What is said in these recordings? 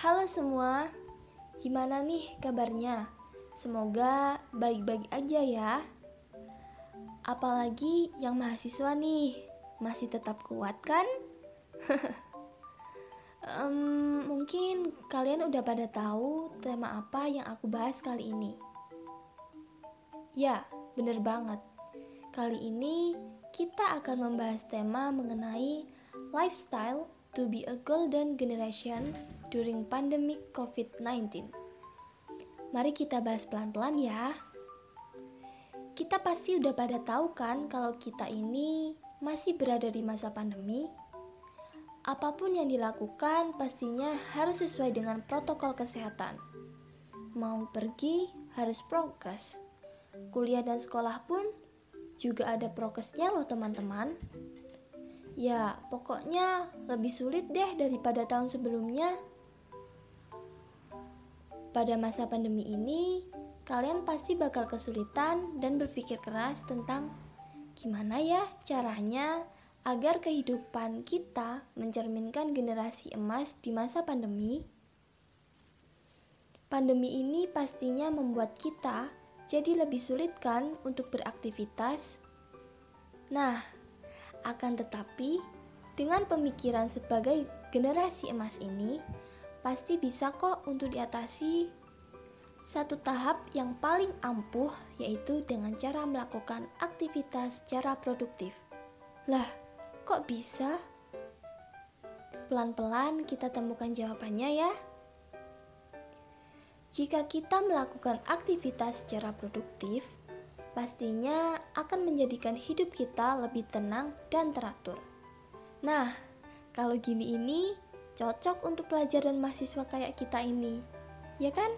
Halo semua, gimana nih kabarnya? Semoga baik-baik aja ya. Apalagi yang mahasiswa nih, masih tetap kuat kan? um, mungkin kalian udah pada tahu tema apa yang aku bahas kali ini. Ya, bener banget. Kali ini kita akan membahas tema mengenai lifestyle to be a golden generation during pandemic COVID-19. Mari kita bahas pelan-pelan ya. Kita pasti udah pada tahu kan kalau kita ini masih berada di masa pandemi. Apa pun yang dilakukan pastinya harus sesuai dengan protokol kesehatan. Mau pergi harus prokes. Kuliah dan sekolah pun juga ada prokesnya loh teman-teman. Ya, pokoknya lebih sulit deh daripada tahun sebelumnya. Pada masa pandemi ini, kalian pasti bakal kesulitan dan berpikir keras tentang gimana ya caranya agar kehidupan kita mencerminkan generasi emas di masa pandemi. Pandemi ini pastinya membuat kita jadi lebih sulit kan untuk beraktivitas. Nah, akan tetapi dengan pemikiran sebagai generasi emas ini, pasti bisa kok untuk diatasi. Satu tahap yang paling ampuh yaitu dengan cara melakukan aktivitas secara produktif. Lah, kok bisa? Pelan-pelan kita temukan jawabannya ya. Jika kita melakukan aktivitas secara produktif, pastinya akan menjadikan hidup kita lebih tenang dan teratur. Nah, kalau gini ini cocok untuk pelajar dan mahasiswa kayak kita ini, ya kan?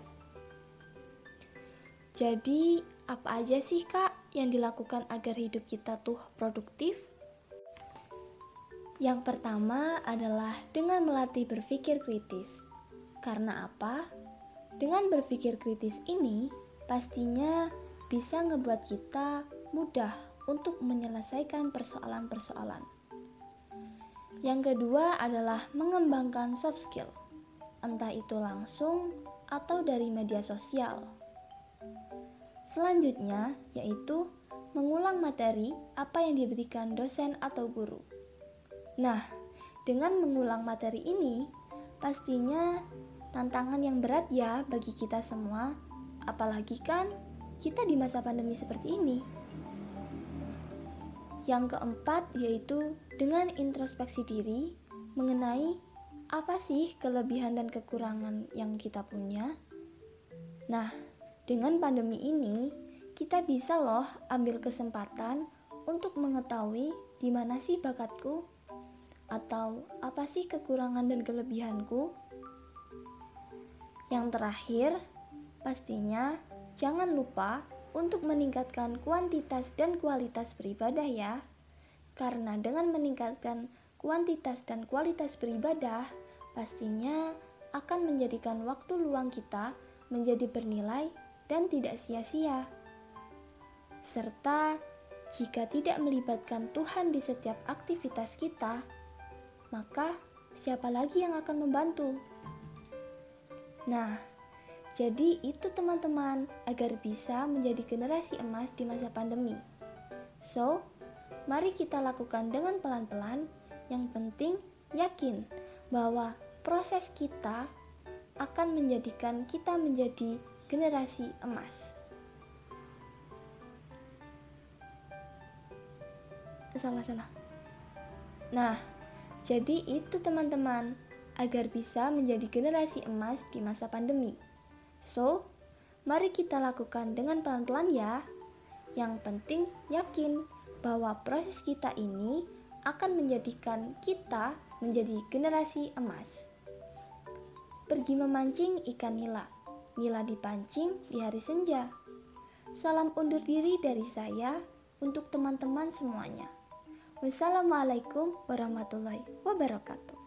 Jadi, apa aja sih kak yang dilakukan agar hidup kita tuh produktif? Yang pertama adalah dengan melatih berpikir kritis. Karena apa? Dengan berpikir kritis ini, pastinya bisa ngebuat kita mudah untuk menyelesaikan persoalan-persoalan. Yang kedua adalah mengembangkan soft skill, entah itu langsung atau dari media sosial. Selanjutnya yaitu mengulang materi apa yang diberikan dosen atau guru. Nah, dengan mengulang materi ini, pastinya tantangan yang berat ya bagi kita semua, apalagi kan kita di masa pandemi seperti ini. Yang keempat yaitu dengan introspeksi diri mengenai apa sih kelebihan dan kekurangan yang kita punya. Nah, dengan pandemi ini, kita bisa loh ambil kesempatan untuk mengetahui di mana sih bakatku atau apa sih kekurangan dan kelebihanku. Yang terakhir, pastinya jangan lupa untuk meningkatkan kuantitas dan kualitas beribadah ya. Karena dengan meningkatkan kuantitas dan kualitas beribadah, pastinya akan menjadikan waktu luang kita menjadi bernilai dan tidak sia-sia. Serta jika tidak melibatkan Tuhan di setiap aktivitas kita, maka siapa lagi yang akan membantu? Nah, jadi itu teman-teman agar bisa menjadi generasi emas di masa pandemi. So, mari kita lakukan dengan pelan-pelan. Yang penting yakin bahwa proses kita akan menjadikan kita menjadi generasi emas. Salah-salah. Nah, jadi itu teman-teman agar bisa menjadi generasi emas di masa pandemi. So, mari kita lakukan dengan pelan-pelan ya. Yang penting yakin bahwa proses kita ini akan menjadikan kita menjadi generasi emas. Pergi memancing ikan nila. Nila dipancing di hari senja. Salam undur diri dari saya untuk teman-teman semuanya. Wassalamualaikum warahmatullahi wabarakatuh.